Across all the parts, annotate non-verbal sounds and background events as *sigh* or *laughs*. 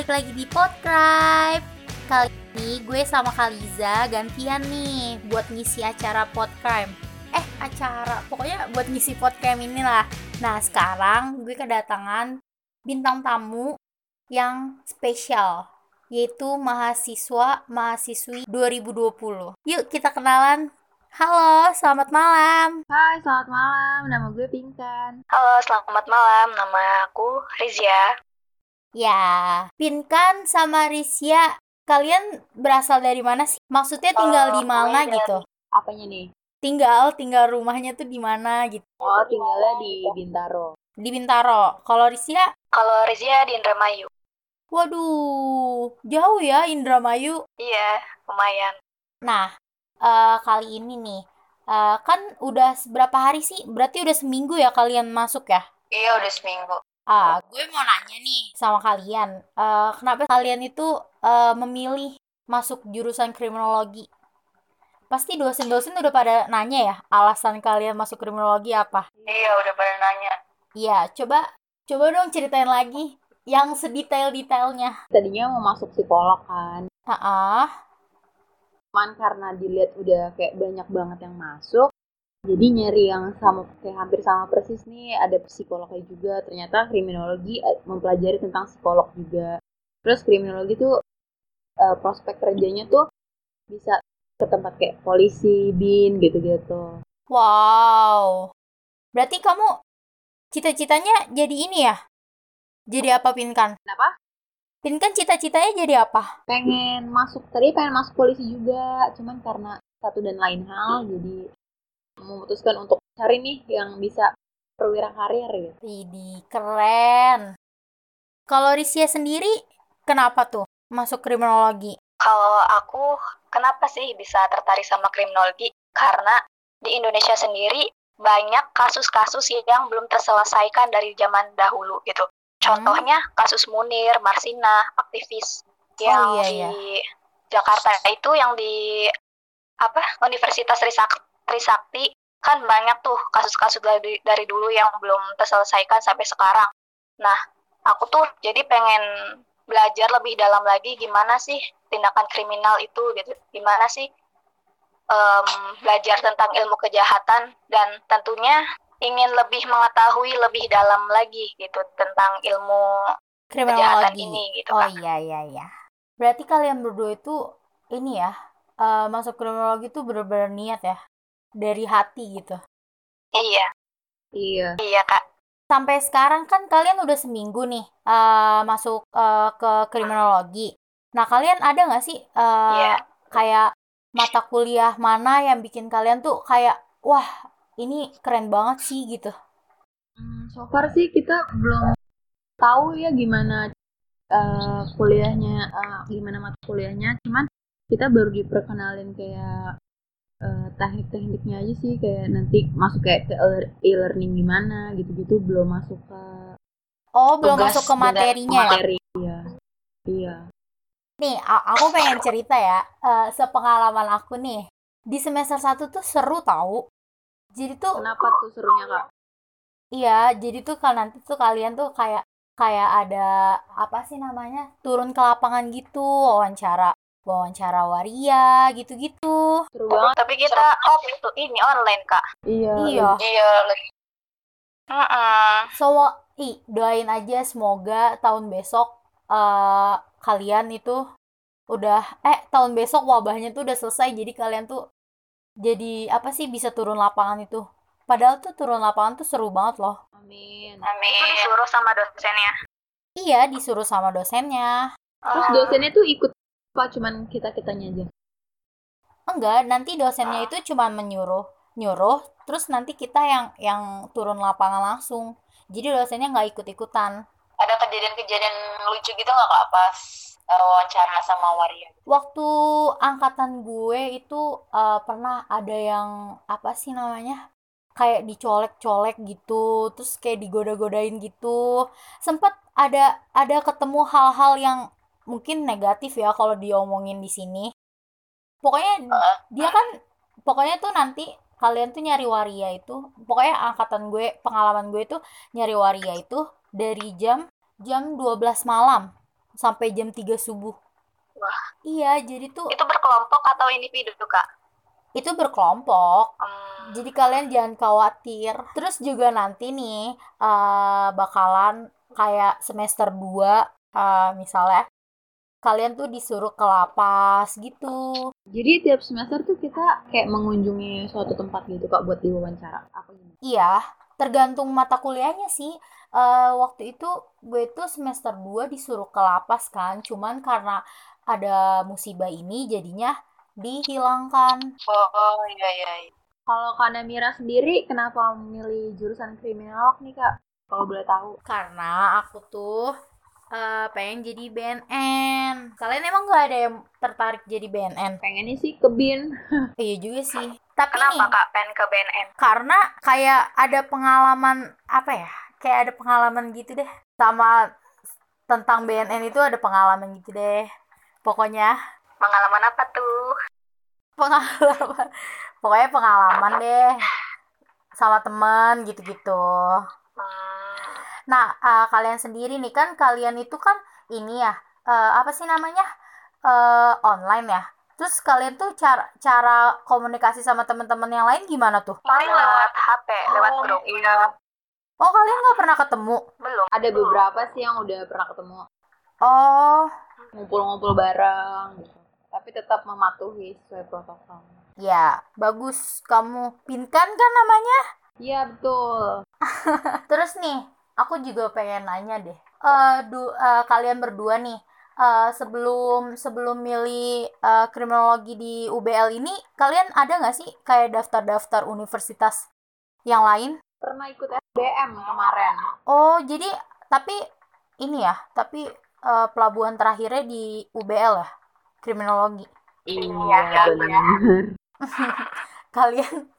balik lagi di Podcribe Kali ini gue sama Kaliza gantian nih buat ngisi acara Podcrime Eh acara, pokoknya buat ngisi Podcrime inilah Nah sekarang gue kedatangan bintang tamu yang spesial Yaitu mahasiswa mahasiswi 2020 Yuk kita kenalan Halo, selamat malam Hai, selamat malam. Nama gue Pinkan. Halo, selamat malam. Nama aku Rizia. Ya, Pinkan sama Risya, kalian berasal dari mana sih? Maksudnya tinggal Oh, di mana gitu? Apanya nih? Tinggal, tinggal rumahnya tuh di mana gitu? Oh, tinggalnya di Bintaro. Di Bintaro. Kalau Risya, Kalau Rizia di Indramayu. waduh, jauh ya Indramayu. Iya, lumayan. Nah, eh, kali ini nih, eh, kan udah berapa hari sih? Berarti udah seminggu ya kalian masuk ya? Iya, udah seminggu. Ah, gue mau nanya nih sama kalian, eh, kenapa kalian itu eh, memilih masuk jurusan kriminologi? Pasti dosen-dosen udah pada nanya ya, alasan kalian masuk kriminologi apa? Iya, udah pada nanya. Iya, coba coba dong ceritain lagi yang sedetail-detailnya. Tadinya mau masuk psikolog kan. Ah, Cuman karena dilihat udah kayak banyak banget yang masuk. Jadi nyari yang sama kayak hampir sama persis nih, ada psikolognya juga. Ternyata kriminologi eh, mempelajari tentang psikolog juga. Terus kriminologi tuh eh, prospek kerjanya tuh bisa ke tempat kayak polisi, bin gitu-gitu. wow. Berarti kamu cita-citanya jadi ini ya? Jadi apa Pinkan? Kenapa? Pinkan cita-citanya jadi apa? pengen masuk tadi pengen masuk polisi juga cuman karena satu dan lain hal jadi memutuskan untuk cari nih yang bisa perwira karir gitu Widih, keren. Kalau Risya sendiri, kenapa tuh masuk kriminologi? Kalau aku, kenapa sih bisa tertarik sama kriminologi? Karena di Indonesia sendiri banyak kasus-kasus yang belum terselesaikan dari zaman dahulu gitu. Contohnya kasus Munir, Marsina, aktivis yang iya, iya. di Jakarta itu yang di apa Universitas Trisak- Trisakti kan banyak tuh kasus-kasus dari dari dulu yang belum terselesaikan sampai sekarang. Nah, aku tuh jadi pengen belajar lebih dalam lagi gimana sih tindakan kriminal itu gitu. Gimana sih em, belajar tentang ilmu kejahatan dan tentunya ingin lebih mengetahui lebih dalam lagi gitu tentang ilmu kejahatan ini gitu Oh Kak. iya iya iya. Berarti kalian berdua itu ini ya, eh, masuk kriminologi itu bener-bener niat ya, dari hati gitu. Iya, iya iya Kak. Sampai sekarang kan kalian udah seminggu nih eh, masuk eh, ke kriminologi. Nah kalian ada nggak sih eh, Iya. kayak mata kuliah mana yang bikin kalian tuh kayak wah ini keren banget sih gitu. Hmm, so far sih kita belum tahu ya gimana eh, kuliahnya eh, gimana mata kuliahnya cuman kita baru diperkenalin kayak eh, teknik-tekniknya aja sih kayak nanti masuk kayak ke e- e-learning gimana gitu-gitu belum masuk ke Oh belum tugas masuk ke materinya ya? materi iya iya Nih, aku pengen cerita ya, eh, sepengalaman aku nih. Di semester 1 tuh seru tahu. Jadi tuh, kenapa tuh serunya kak iya, jadi tuh kan nanti tuh kalian tuh kayak kayak ada apa sih namanya? Turun ke lapangan gitu, wawancara wawancara waria gitu-gitu. seru banget Tapi kita off tuh ini online Kak. iya Iya. Iya lagi. Heeh. So, ih, doain aja semoga tahun besok eh kalian itu udah eh tahun besok wabahnya tuh udah selesai jadi kalian tuh jadi apa sih bisa turun lapangan itu. Padahal tuh turun lapangan tuh seru banget loh. amin Amin. Itu disuruh sama dosennya. Iya, disuruh sama dosennya. terus dosennya tuh ikut apa cuman kita kitanya aja Enggak, nanti dosennya itu cuma menyuruh, nyuruh, terus nanti kita yang yang turun lapangan langsung. Jadi dosennya nggak ikut-ikutan. ada kejadian-kejadian lucu gitu nggak kak pas uh, wawancara sama Waria? Waktu angkatan gue itu eh, pernah ada yang apa sih namanya? Kayak dicolek-colek gitu, terus kayak digoda-godain gitu. Sempet ada ada ketemu hal-hal yang mungkin negatif ya kalau diomongin di sini. Pokoknya dia kan pokoknya tuh nanti kalian tuh nyari waria itu pokoknya angkatan gue pengalaman gue tuh nyari waria itu dari jam jam 12 malam sampai jam 3 subuh. Wah. Iya, jadi tuh Itu berkelompok atau individu, Kak? itu berkelompok. Hmm, Jadi kalian jangan khawatir. Terus juga nanti nih eh, bakalan kayak semester 2 eh, misalnya kalian tuh disuruh ke lapas gitu. Jadi tiap semester tuh kita kayak mengunjungi suatu tempat gitu kak buat diwawancara. Apa gimana? Iya, tergantung mata kuliahnya sih. Eh, waktu itu gue tuh semester 2 disuruh ke lapas kan. Cuman karena ada musibah ini jadinya dihilangkan. Oh, iya, iya. iya. Kalau Kak Namira sendiri kenapa memilih jurusan kriminolog nih kak? Kalau boleh tahu. Karena aku tuh eh, pengen jadi BNN. Kalian emang gak ada yang tertarik jadi BNN? Pengennya sih ke BIN. *laughs* Iya juga sih. Tapi Kenapa, nih, Kak, pengen ke BNN? karena kayak ada pengalaman apa ya? Kayak ada pengalaman gitu deh. Sama tentang BNN itu ada pengalaman gitu deh. Pokoknya Pengalaman apa tuh? pengalaman. Pokoknya pengalaman deh. Sama temen gitu-gitu. Hmm, Nah, eh, kalian sendiri nih kan kalian itu kan ini ya, eh, apa sih namanya? Eh, online ya. Terus kalian tuh cara cara komunikasi sama teman-teman yang lain gimana tuh? paling lewat HP, lewat Oh, grup. iya. Oh, kalian nggak pernah ketemu? Belum. Ada beberapa sih yang udah pernah ketemu Oh, ngumpul-ngumpul bareng gitu. Tapi tetap mematuhi sesuai protokol. ya, bagus. Kamu Pinkan kan namanya? Iya betul. *laughs* Terus nih, aku juga pengen nanya deh. Eh, du- eh, kalian berdua nih, eh, sebelum sebelum milih eh, kriminologi di UBL ini, kalian ada nggak sih kayak daftar-daftar universitas yang lain? Pernah ikut SBM kemarin. Oh, jadi tapi ini ya, tapi eh, pelabuhan terakhirnya di UBL ya, kriminologi. Iya, benar. *laughs* Kalian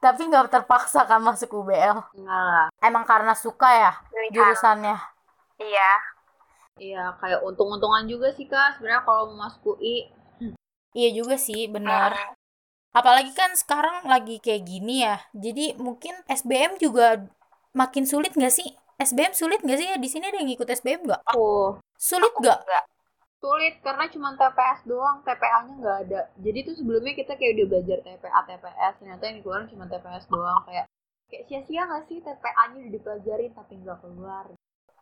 tapi nggak terpaksa kan masuk UBL? Enggak lah. Emang karena suka ya Pilihan. jurusannya? Iya. Iya, kayak untung-untungan juga sih kak. Sebenarnya kalau mau masuk UI, Iya juga sih, benar. Apalagi kan sekarang lagi kayak gini ya. Jadi mungkin SBM juga makin sulit nggak sih? SBM sulit nggak sih ya? Di sini ada yang ikut SBM nggak? oh Sulit nggak? Sulit karena cuma TPS doang, TPA-nya nggak ada. Jadi tuh sebelumnya kita kayak udah belajar TPA, TPS, ternyata yang dikeluarin cuma TPS doang. Kayak kayak sia-sia nggak sih TPA-nya udah dipelajarin tapi nggak keluar.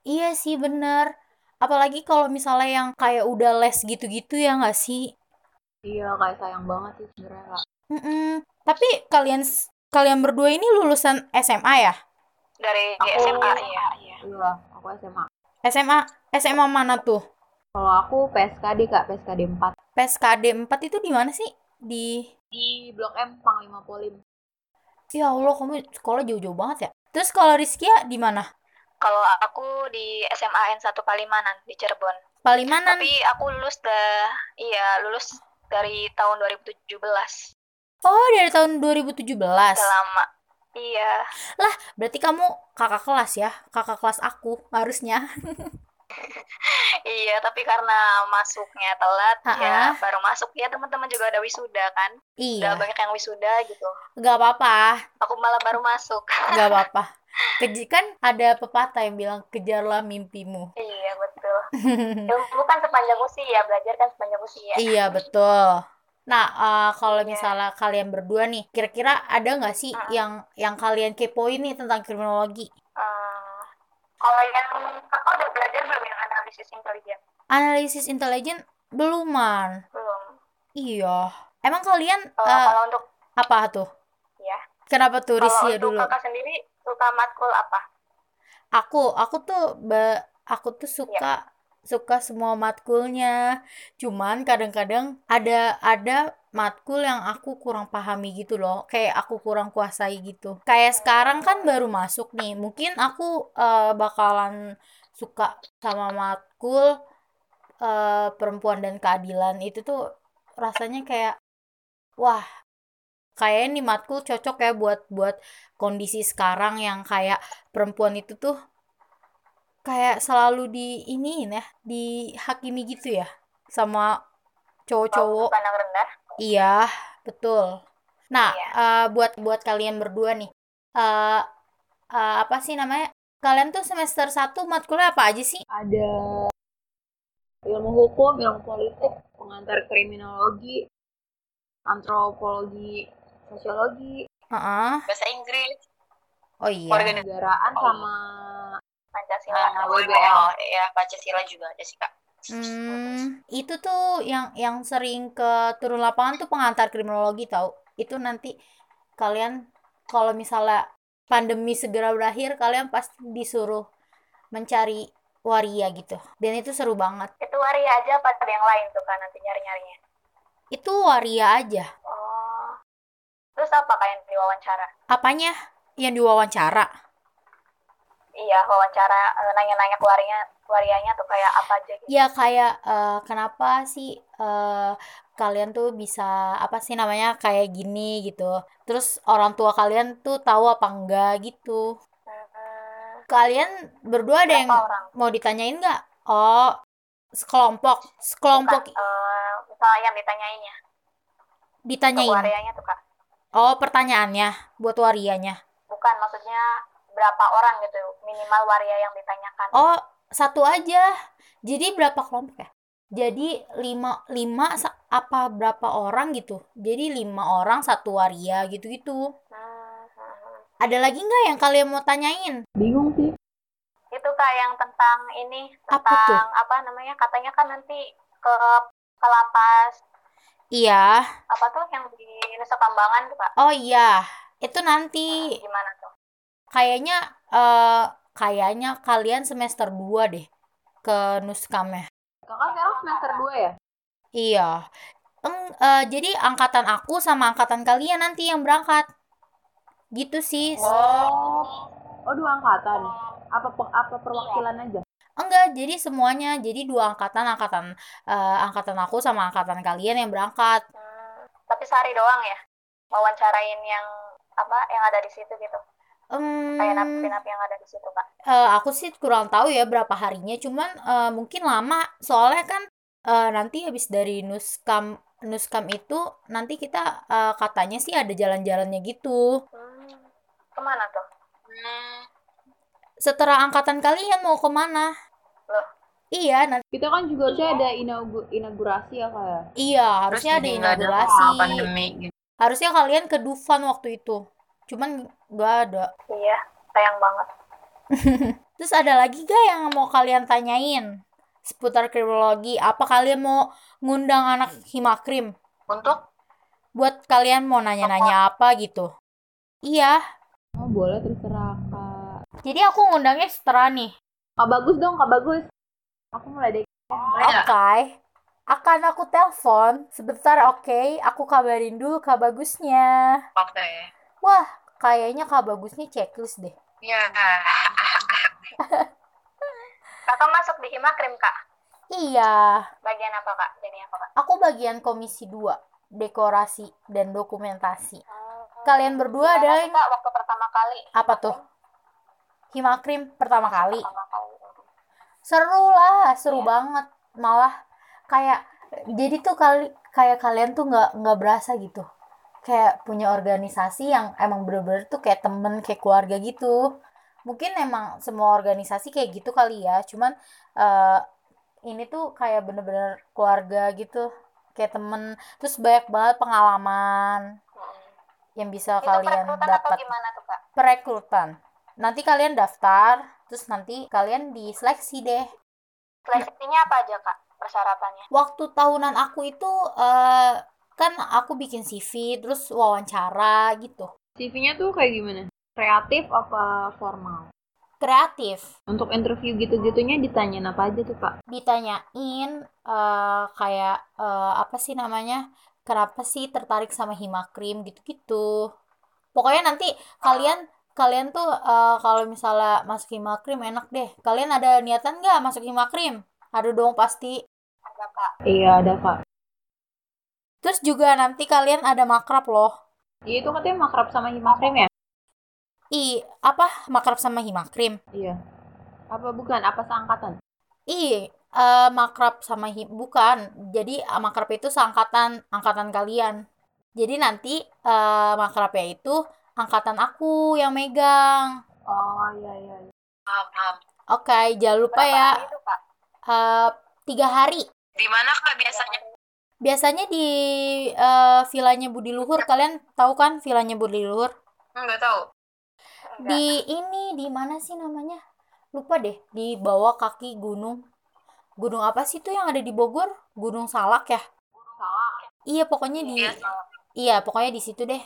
Iya sih, bener. Apalagi kalau misalnya yang kayak udah les gitu-gitu ya nggak sih? Iya, kayak sayang banget sih sebenarnya kak. Mm-mm. Tapi kalian kalian berdua ini lulusan SMA ya? Dari Aku- SMA, iya. iya. Iya, aku SMA. SMA SMA mana tuh? Kalau aku PSKD kak, PSKD 4 PSKD 4 itu di mana sih? Di di Blok M Panglima Polim. Ya Allah, kamu sekolah jauh-jauh banget ya. Terus kalau Rizkia di mana? Kalau aku di SMA N1 Palimanan di Cirebon. Palimanan. Tapi aku lulus dah, iya lulus dari tahun 2017. Oh, dari tahun 2017. Udah lama. Iya. Berarti kamu kakak kelas ya? Kakak kelas aku harusnya. *laughs* Iya, tapi karena masuknya telat, ya ah. baru masuk ya teman-teman juga udah wisuda kan. Iya, banyak yang wisuda gitu. gak apa-apa, Aku malah baru masuk. *laughs* gak apa-apa. Keji kan ada pepatah yang bilang kejarlah mimpimu. iya, betul. *laughs* Ilmu kan sepanjang usia, belajar kan sepanjang usia. Iya betul. Nah, eh, kalau Iya. misalnya kalian berdua nih, kira-kira ada nggak sih Mm. yang yang kalian kepoin nih tentang kriminologi? Eh, kalau yang kakak udah analisis intelijen? Analisis intelijen beluman. Belum. Iya. Emang kalian Eh, eh, kalau untuk apa tuh? ya, Kenapa Rizia untuk dulu? kakak sendiri suka matkul apa? Aku, aku tuh be- aku tuh suka suka semua matkulnya. Cuman kadang-kadang ada ada matkul yang aku kurang pahami gitu loh. Kayak aku kurang kuasai gitu. Kayak sekarang kan baru masuk nih. Mungkin aku eh, bakalan suka sama matkul eh, perempuan dan keadilan itu tuh rasanya kayak wah kayak nih matkul cocok ya buat buat kondisi sekarang yang kayak perempuan itu tuh kayak selalu di ini ya dihakimi gitu ya sama cowok-cowok rendah. iya betul nah Iya. eh, buat buat kalian berdua nih eh eh, apa sih namanya kalian tuh semester 1 matkulnya apa aja sih Ada ilmu hukum, ilmu politik, pengantar kriminologi, antropologi, sosiologi, Heeh. bahasa Inggris Oh iya. kenegaraan Oh, sama Pancasila Ah, WBL ya Pancasila juga ada sih kak Hmm, itu tuh yang yang sering ke turun lapangan tuh pengantar kriminologi tahu. Itu nanti kalian kalau misalnya pandemi segera berakhir, kalian pasti disuruh mencari waria gitu. Dan itu seru banget. itu waria aja apa ada yang lain tuh kan nanti nyari nyarinya Itu waria aja. oh terus apa kak yang diwawancara Apanya yang diwawancara? iya wawancara eh, nanya-nanya ke warianya warianya tuh kayak apa aja gitu Ya kayak eh, kenapa sih eh, kalian tuh bisa apa sih namanya kayak gini gitu. Terus orang tua kalian tuh tahu apa enggak gitu. Hmm, Kalian berdua ada yang orang mau ditanyain nggak? Oh, sekelompok, sekelompok Bukan, misalnya yang ditanyainnya ke ditanyain. warianya tuh kak Oh, pertanyaannya buat warianya. bukan maksudnya berapa orang gitu minimal waria yang ditanyakan Oh, satu aja. Jadi berapa kelompok ya? Jadi lima, lima apa berapa orang gitu? Jadi lima orang satu waria gitu-gitu. Hmm, hmm. Ada lagi nggak yang kalian mau tanyain? bingung sih. itu kak yang tentang ini Apa tentang tuh? apa namanya katanya kan nanti ke ke lapas Iya. apa tuh yang di Nusa Kambangan tuh kak Oh iya. Itu nanti gimana tuh kayaknya eh kayaknya kalian semester 2 deh ke Nuskamnya. Kakak sekarang semester 2 ya? Iya. Eng, eh, jadi angkatan aku sama angkatan kalian nanti yang berangkat. Gitu sih. Oh. Oh, dua angkatan. Apa apa perwakilan aja? Enggak, jadi semuanya. Jadi dua angkatan, angkatan eh, angkatan aku sama angkatan kalian yang berangkat. Hmm, tapi sehari doang ya wawancarain yang apa yang ada di situ gitu Em, kayak napi-napi yang ada di situ kak eh, aku sih kurang tahu ya berapa harinya, cuman eh, mungkin lama. Soalnya kan eh, nanti habis dari Nuskam Nuskam itu nanti kita eh, katanya sih ada jalan-jalannya gitu. hmm, ke mana tuh hmm, Setelah angkatan kalian mau ke mana? Loh? Iya, nanti Kita kan juga harusnya ada inaugu- inaugurasi ya kayak. iya harusnya ada inaugurasi. Harusnya kalian ke Dufan waktu itu. Cuman nggak ada. iya sayang banget *laughs* Terus ada lagi gak yang mau kalian tanyain seputar kriminologi? Apa kalian mau ngundang anak Himakrim? untuk Buat kalian mau nanya-nanya apa gitu? Iya. Oh, boleh terserah Kak. Jadi aku ngundangnya setelah nih. Kak bagus dong, Kak bagus. Aku mulai deh. Oke. Akan aku telepon sebentar, oke? Aku kabarin dulu Kak Bagusnya. oke Wah, kayaknya Kak Bagusnya checklist deh. ya kakak masuk di Himakrim kak Iya, bagian apa kak jadi apa kak aku bagian komisi 2, dekorasi dan dokumentasi. Kalian berdua ada yang kak waktu pertama kali apa tuh? Himakrim pertama kali. pertama kali Seru lah, seru Iya. banget. Malah kayak jadi tuh kali kayak kalian tuh nggak nggak berasa gitu. Kayak punya organisasi yang emang bener-bener tuh kayak temen, kayak keluarga gitu. Mungkin emang semua organisasi kayak gitu kali ya. Cuman eh, ini tuh kayak bener-bener keluarga gitu. Kayak temen. Terus banyak banget pengalaman yang bisa itu kalian dapat. gimana tuh kak Perekrutan. Nanti kalian daftar, terus nanti kalian diseleksi deh. seleksinya apa aja kak persyaratannya Waktu tahunan aku itu eh kan aku bikin CV, terus wawancara gitu. CV-nya tuh kayak gimana? Kreatif apa formal? Kreatif. Untuk interview gitu-gitunya ditanyain apa aja tuh, Kak? Ditanyain eh kayak eh, apa sih namanya? Kenapa sih tertarik sama Himakrim gitu-gitu. Pokoknya nanti kalian kalian tuh eh, kalau misalnya masuk Himakrim enak deh. Kalian ada niatan nggak masuk Himakrim? Ada dong pasti. ada kak Iya, ada, Kak. Terus juga nanti kalian ada makrab loh. Iya, itu katanya makrab sama Himakrim ya? I, apa makrab sama Himakrim? Iya. Apa bukan? Apa seangkatan? I, eh, makrab sama him bukan. Jadi eh, makrab itu seangkatan angkatan kalian. Jadi nanti eh, makrabnya itu angkatan aku yang megang. Oh, iya, iya. iya. paham paham Oke, jangan lupa berapa ya. hari itu kak eh, tiga hari Di mana kak biasanya? Biasanya di eh, villanya Budi Luhur kalian tahu kan villanya Budi Luhur? Enggak tahu. di ini di mana sih namanya? Lupa deh di bawah kaki gunung. Gunung apa sih tuh yang ada di Bogor? Gunung Salak ya? Iya pokoknya di Iya. iya pokoknya di situ deh.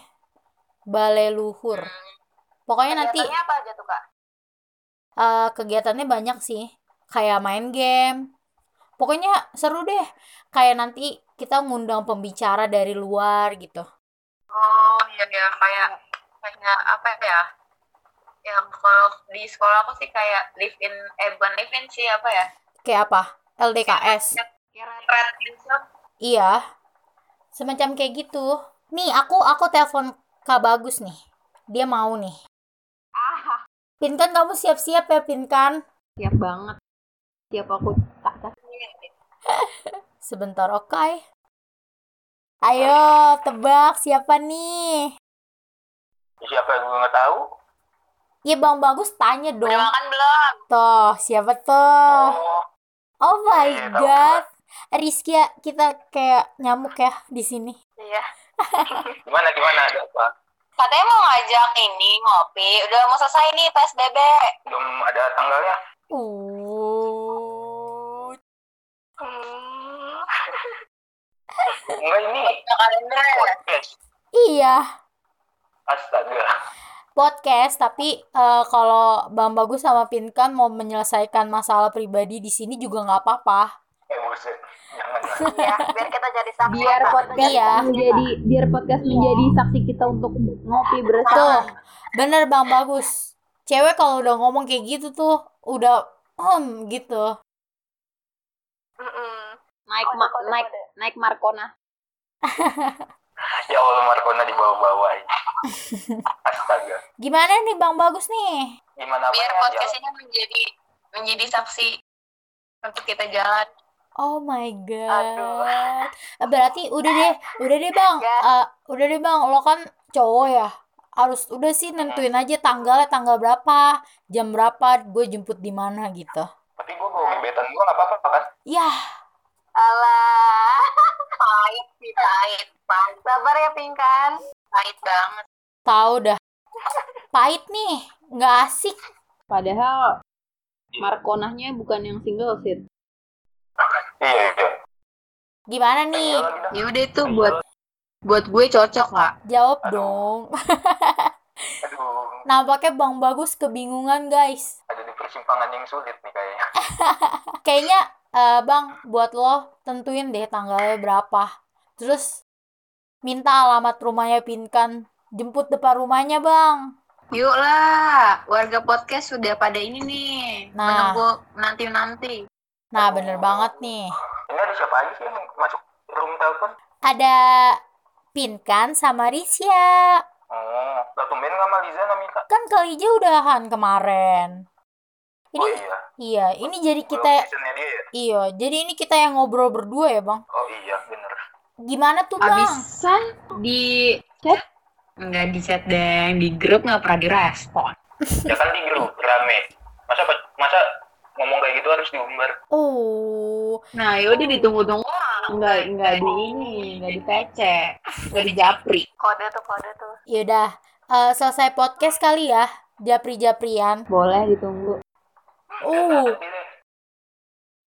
Balai Luhur. Pokoknya nanti apa aja tuh kak? eh, kegiatannya banyak sih. Kayak main game pokoknya seru deh kayak nanti kita ngundang pembicara dari luar gitu Oh iya ya kayak kayak apa ya? Yang kalau di sekolah aku sih kayak live in eh bukan live in sih apa ya? kayak apa LDKS gitu. Iya, semacam kayak gitu. Nih, aku aku telepon Kak Bagus nih. Dia mau nih. Ah, Pinkan kamu siap-siap ya, Pinkan. siap banget. Siap aku. Sebentar, oke. Ayo, tebak siapa nih? Siapa yang gue nggak tahu? Ya Bang Bagus tanya dong. Udah makan belum? Toh, siapa toh? Oh, Oh my iya, tahu, god. Rizky ya, kita kayak nyamuk ya di sini. Iya. *laughs* gimana gimana ada apa? Katanya mau ngajak ini ngopi. Udah mau selesai nih PSBB. Belum ada tanggalnya? Uh. Hmm. Enggak ini kalender ya? podcast. Iya. Astaga. podcast tapi eh, kalau Bang Bagus sama Pinkan mau menyelesaikan masalah pribadi di sini juga nggak apa-apa. Eh buset. Jangan. *laughs* Iya, biar kita jadi saksi. Biar podcast Iya. menjadi biar podcast menjadi saksi kita untuk ngopi Tuh, bersama. bener Bang Bagus. Cewek kalau udah ngomong kayak gitu tuh udah hmm gitu. Naik ma- naik naik Markona. Ya Allah Markona dibawa-bawa. *laughs* Astaga. Gimana nih Bang Bagus nih? Gimana Biar podcast ini menjadi menjadi saksi untuk kita jalan. Oh my god. Aduh. Berarti udah deh, udah deh Bang. Eh, udah deh Bang, lo kan cowok ya. Harus udah sih nentuin aja tanggalnya tanggal berapa, jam berapa, gue jemput di mana gitu. Tapi gue bawa gebetan gue nggak apa-apa kan? Yah, Alah, *laughs* pahit sih, pahit. Pahit. Sabar ya, Pingkan. Pahit banget. tahu dah. Pahit nih, nggak asik. Padahal Markonahnya bukan yang single seat. Iya iya. Gimana Iya nih? lagi dah. Ya udah itu buat buat gue cocok lah. Jawab dong. *laughs* Aduh. Nampaknya Bang Bagus kebingungan, guys. Ada di persimpangan yang sulit nih kayaknya. *laughs* Kayaknya eh, Bang, buat lo tentuin deh tanggalnya berapa. Terus minta alamat rumahnya Pinkan. Jemput depan rumahnya, Bang. Yuk lah, warga podcast sudah pada ini nih, Nah. menunggu nanti-nanti. Nah, bener banget nih. Ini ada siapa aja sih yang masuk room telepon? Ada Pinkan sama Risya. Oh, lah tumben nggak sama Liza Namika? Kan Kalija udahan kemarin. Ini Oh iya. iya, ini jadi kita dia ya? iya, jadi ini kita yang ngobrol berdua ya, Bang. Oh iya, bener. Gimana tuh, Bang? Abisan di chat? Enggak di chat deh, di grup nggak pernah direspon. Ya kan di grup, rame. Masa masa ngomong kayak gitu harus diumbar? Oh, Nah yaudah ditunggu-tunggu. Enggak, enggak di ini, enggak di PC, enggak di japri. Kode tuh, kode tuh. yaudah. Eh, selesai podcast kali ya, japri-japrian. Boleh ditunggu. Uh,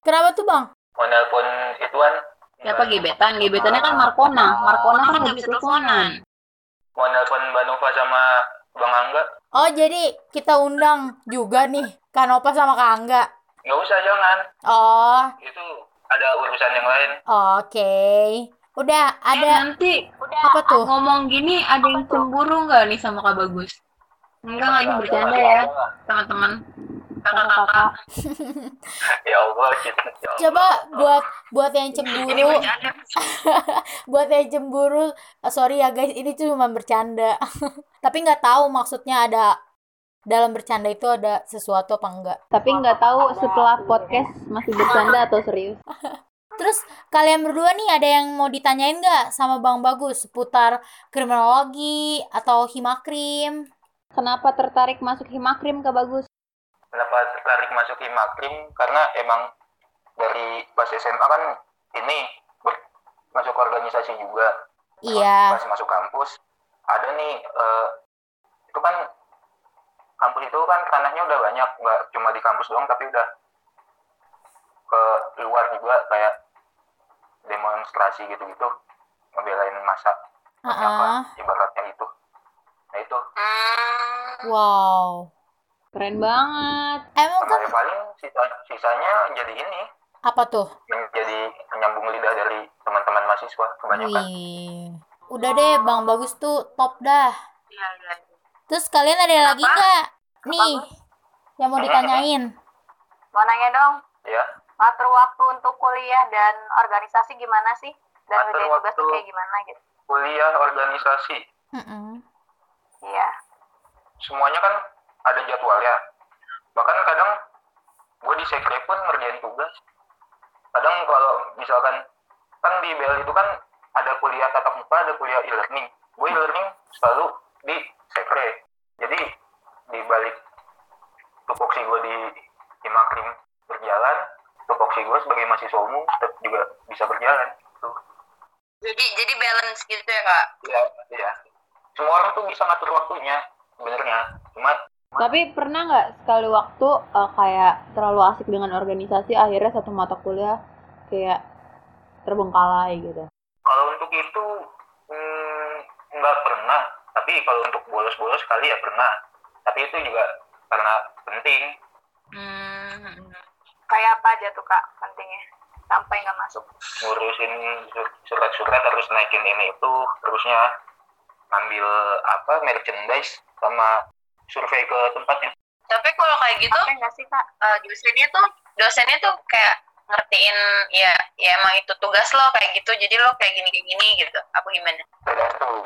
kenapa tuh, Bang? Mau nelpon ituan? Siapa gebetan? Gebetannya kan Markona. Markona kan nggak bisa teleponan. Mau nelpon Mbak Nova sama Bang Angga? Oh, jadi kita undang juga nih, Kanopa sama Kak Angga. Nggak usah, jangan. Oh, Itu ada urusan yang lain. oke. Udah, Eh, ada nanti apa tuh? ngomong gini ada yang cemburu nggak nih sama Kak Bagus? Enggak, nggak ini bercanda ya, teman-teman. Kakak-kakak. *laughs* Ya Allah. Ya Allah. Coba buat buat yang cemburu, *laughs* buat yang cemburu, sorry ya guys, ini cuma bercanda. *laughs* Tapi nggak tahu maksudnya ada dalam bercanda itu ada sesuatu apa enggak. Tapi nggak tahu setelah podcast masih bercanda atau serius. *laughs* Terus kalian berdua nih ada yang mau ditanyain nggak sama Bang Bagus seputar kriminologi atau himakrim? Kenapa tertarik masuk Himakrim Kak Bagus? Kenapa tertarik masuk Himakrim? Karena emang dari pas SMA kan ini masuk organisasi juga Iya. pas masuk kampus ada nih eh, itu kan kampus itu kan tanahnya udah banyak nggak cuma di kampus doang tapi udah ke luar juga kayak demonstrasi gitu-gitu ngebelain masa Heeh. apa ibaratnya itu nah itu Wow. Keren banget. Emang kan paling sisa, sisanya jadi ini apa tuh? menjadi penyambung lidah dari teman-teman mahasiswa kebanyakan Wih. Udah deh, Bang Bagus tuh top dah. iya, iya. Terus kalian ada lagi nggak? Nih, yang mau ditanyain. Mau nanya dong, ya ngatur waktu untuk kuliah dan organisasi gimana sih? Dan Ngatur ngerjain tugas tuh waktu. kayak gimana gitu? kuliah organisasi. Iya. semuanya kan ada jadwalnya bahkan kadang gue di sekre pun ngerjain tugas kadang kalau misalkan kan di BL itu kan ada kuliah tatap muka ada kuliah e-learning gue e-learning selalu di sekre jadi di balik tupoksi gue di Himakrim berjalan tupoksi gue sebagai mahasiswa umum tetap juga bisa berjalan tuh Jadi jadi balance gitu ya kak? Iya, iya. Semua orang tuh bisa ngatur waktunya, sebenarnya. Cuma Tapi pernah nggak sekali waktu eh, kayak terlalu asik dengan organisasi akhirnya satu mata kuliah kayak terbengkalai gitu. kalau untuk itu hmm, nggak pernah. Tapi kalau untuk bolos-bolos kali ya pernah. Tapi itu juga karena penting. Hmm. Kayak apa aja tuh kak pentingnya? Sampai nggak masuk. Ngurusin sur- surat-surat harus naikin ini itu. Terusnya ngambil apa merchandise sama survei ke tempatnya. Tapi kalau kayak gitu, Apa nggak sih kak? eh, dosennya tuh dosennya tuh kayak ngertiin ya ya emang itu tugas lo kayak gitu jadi lo kayak gini kayak gini gitu apa gimana Tergantung.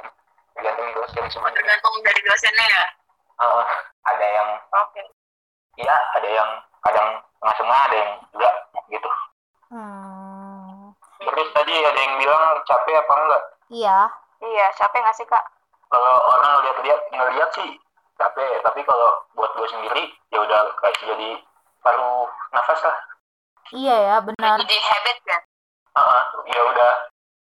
Tergantung dosen semuanya. tergantung dari dosennya ya Eh, ada yang oke iya, ada yang kadang tengah-tengah, ada yang enggak gitu. Hmm. Terus tadi ada yang bilang capek apa enggak? Iya. Iya, capek nggak sih kak? Kalau orang ngeliat-liat ngeliat sih capek, tapi kalau buat gue sendiri ya udah kayak jadi paruh nafas lah. Iya ya, benar. jadi habit ya Heeh, ya udah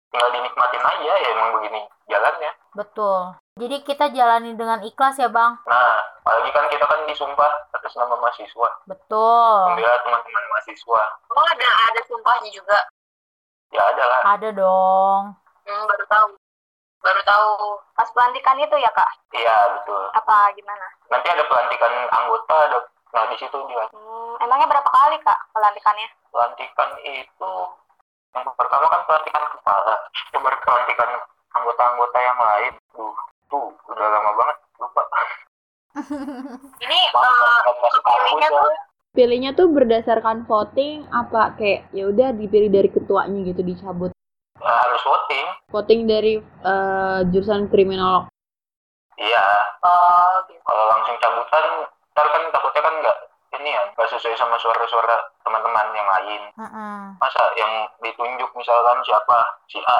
tinggal dinikmatin aja ya emang begini jalannya. Betul. Jadi kita jalani dengan ikhlas ya, Bang. Nah, apalagi kan kita kan disumpah atas nama mahasiswa, Betul. membela teman-teman mahasiswa. oh ada ada sumpahnya juga Ya ada lah. Ada dong. hmm, baru tahu baru tahu Pas pelantikan itu ya kak? Iya betul. Apa gimana? Nanti ada pelantikan anggota, ada nah di situ dia Hmm, emangnya berapa kali kak pelantikannya? pelantikan itu yang pertama kan pelantikan kepala. Yang baru pelantikan anggota-anggota yang lain. Tuh tuh udah lama banget lupa. *laughs* Ini eh, pilihnya tuh? Ya. Pilihnya tuh berdasarkan voting apa kayak ya udah dipilih dari ketuanya gitu dicabut. Ya, harus voting. Voting dari eh, jurusan kriminolog. iya. Oh gitu kalau langsung cabutan ntar kan takutnya kan nggak ini ya nggak sesuai sama suara-suara teman-teman yang lain Mm-mm. masa yang ditunjuk misalkan siapa si A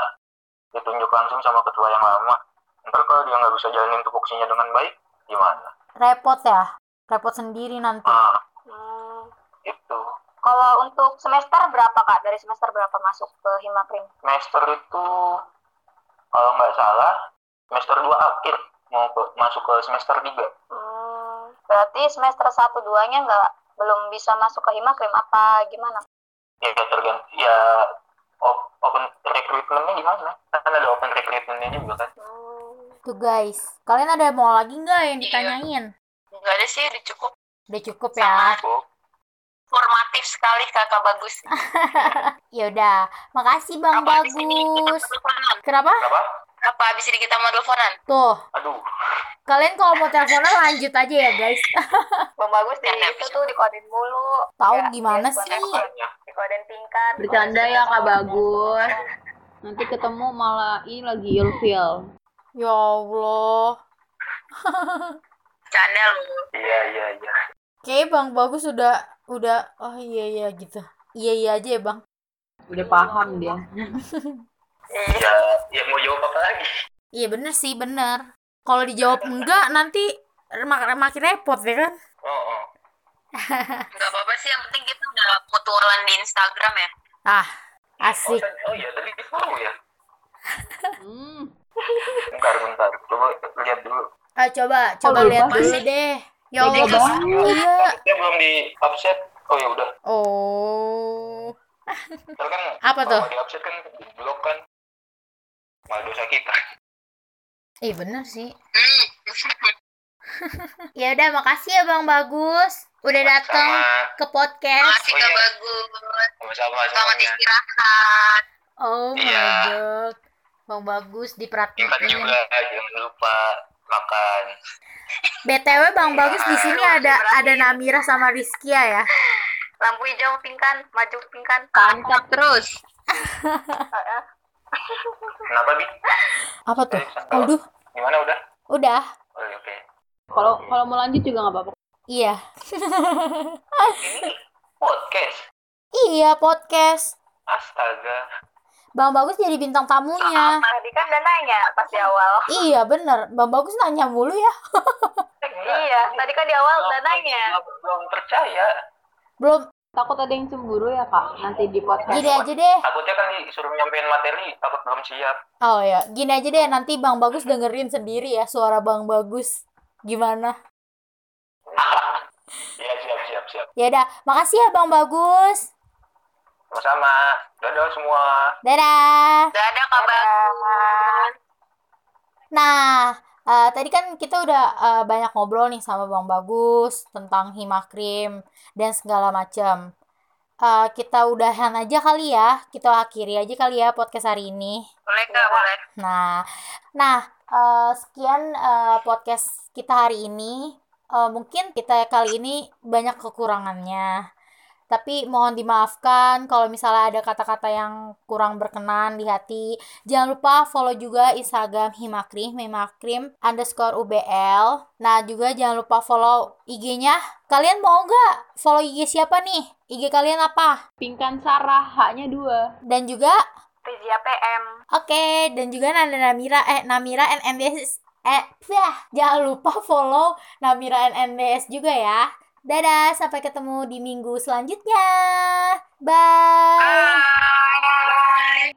ditunjuk langsung sama ketua yang lama ntar kalau dia nggak bisa jalanin tupoksinya dengan baik gimana Repot ya. Repot sendiri nanti. ah Hmm, itu kalau untuk semester berapa kak? Dari semester berapa masuk ke Himakrim? semester itu kalau nggak salah semester 2 akhir mau ke, masuk ke semester 3 Hmm, berarti semester satu duanya nggak belum bisa masuk ke Himakrim apa gimana? ya tergantung ya op- open recruitmentnya gimana? Kan ada open recruitmentnya juga kan. Hmm, Tuh guys, kalian ada mau lagi nggak yang ditanyain? nggak ada sih udah cukup. Udah cukup Sama. ya. oh, formatif sekali kakak bagus. *laughs* Ya udah, makasih Bang apa Bagus. Kenapa? apa apa abis ini kita mau teleponan? Tuh, aduh kalian kalau mau teleponan lanjut aja ya guys. *laughs* Bang bagus di Canda, itu tuh dikodein mulu. Tahu Ya, gimana ya, sih? banyak Dikodein tingkat. Bercanda ya Kak Bagus. Nanti ketemu malah ini lagi ilfil. Ya Allah. lu iya iya iya Kayaknya Bang Bagus udah udah oh iya iya gitu. Iya iya aja ya Bang. Udah paham dia. ya ya mau jawab apa lagi Iya bener sih bener. Kalau dijawab enggak nanti mak makin repot ya kan? oh, oh. *laughs* Nggak apa-apa sih, yang penting kita udah mutualan di Instagram ya. Ah, Oh, asik. tadi- oh iya tadi di follow ya. Hmm. Bentar bentar. Coba lihat dulu. Ah, coba, coba lupa lihat sih. dulu deh. Ya Allah. Iya. Dia belum di upset. Oh ya udah. Oh. Terus kan Apa tuh? di upset kan di blok kan. Malah dosa kita. Ih, bener sih. Hmm. *laughs* Ya udah, makasih ya Bang Bagus. Udah datang ke podcast. Makasih Oh, Kak iya. Bagus. sama-sama Selamat istirahat. Oh my Iya. god. Bang Bagus diperhatiin. Ingat juga jangan lupa makan. BTW Bang Bagus di sini ada ada Namira sama Rizkia ya. Lampu hijau pingkan, maju pingkan. Tancap terus. *laughs* Kenapa bi? Apa tuh? Eh, Aduh, Gimana udah? udah. Oh, iya, oke. Kalau kalau mau lanjut juga nggak apa-apa. Iya. Ini podcast. Iya, podcast. Astaga. Bang Bagus jadi bintang tamunya. Tadi kan udah nanya pas di awal. Iya, bener. Bang Bagus nanya mulu ya. Iya, tadi kan di awal udah Belum- nanya. belum- Belum percaya. Belum Takut ada yang cemburu ya kak nanti di podcast. gini aja deh. Takutnya kan disuruh nyampein materi, takut belum siap. Oh ya, gini aja deh. Nanti Bang Bagus dengerin sendiri ya suara Bang Bagus. Gimana? *laughs* Iya, siap, siap, siap. Ya udah, makasih ya Bang Bagus. Sama-sama. Dadah semua. Dadah. Dadah Kak Bagus. Nah, eh, tadi kan kita udah eh, banyak ngobrol nih sama Bang Bagus tentang Himakrim dan segala macam. Eh, kita udahan aja kali ya, kita akhiri aja kali ya podcast hari ini. Boleh Kak, boleh. Nah, nah eh, sekian eh, podcast kita hari ini. Eh, mungkin kita kali ini banyak kekurangannya. Tapi mohon dimaafkan kalau misalnya ada kata-kata yang kurang berkenan di hati. Jangan lupa follow juga Instagram Himakrim, Himakrim underscore UBL. Nah juga jangan lupa follow IG-nya. Kalian mau nggak follow IG siapa nih? IG kalian apa? Pingkan Sarah, haknya dua. Dan juga Rizia PM. Oke, dan juga Nanda Namira eh Namira NNDS eh yah, jangan lupa follow Namira NNDS juga ya. Dadah, sampai ketemu di minggu selanjutnya. Bye. Bye.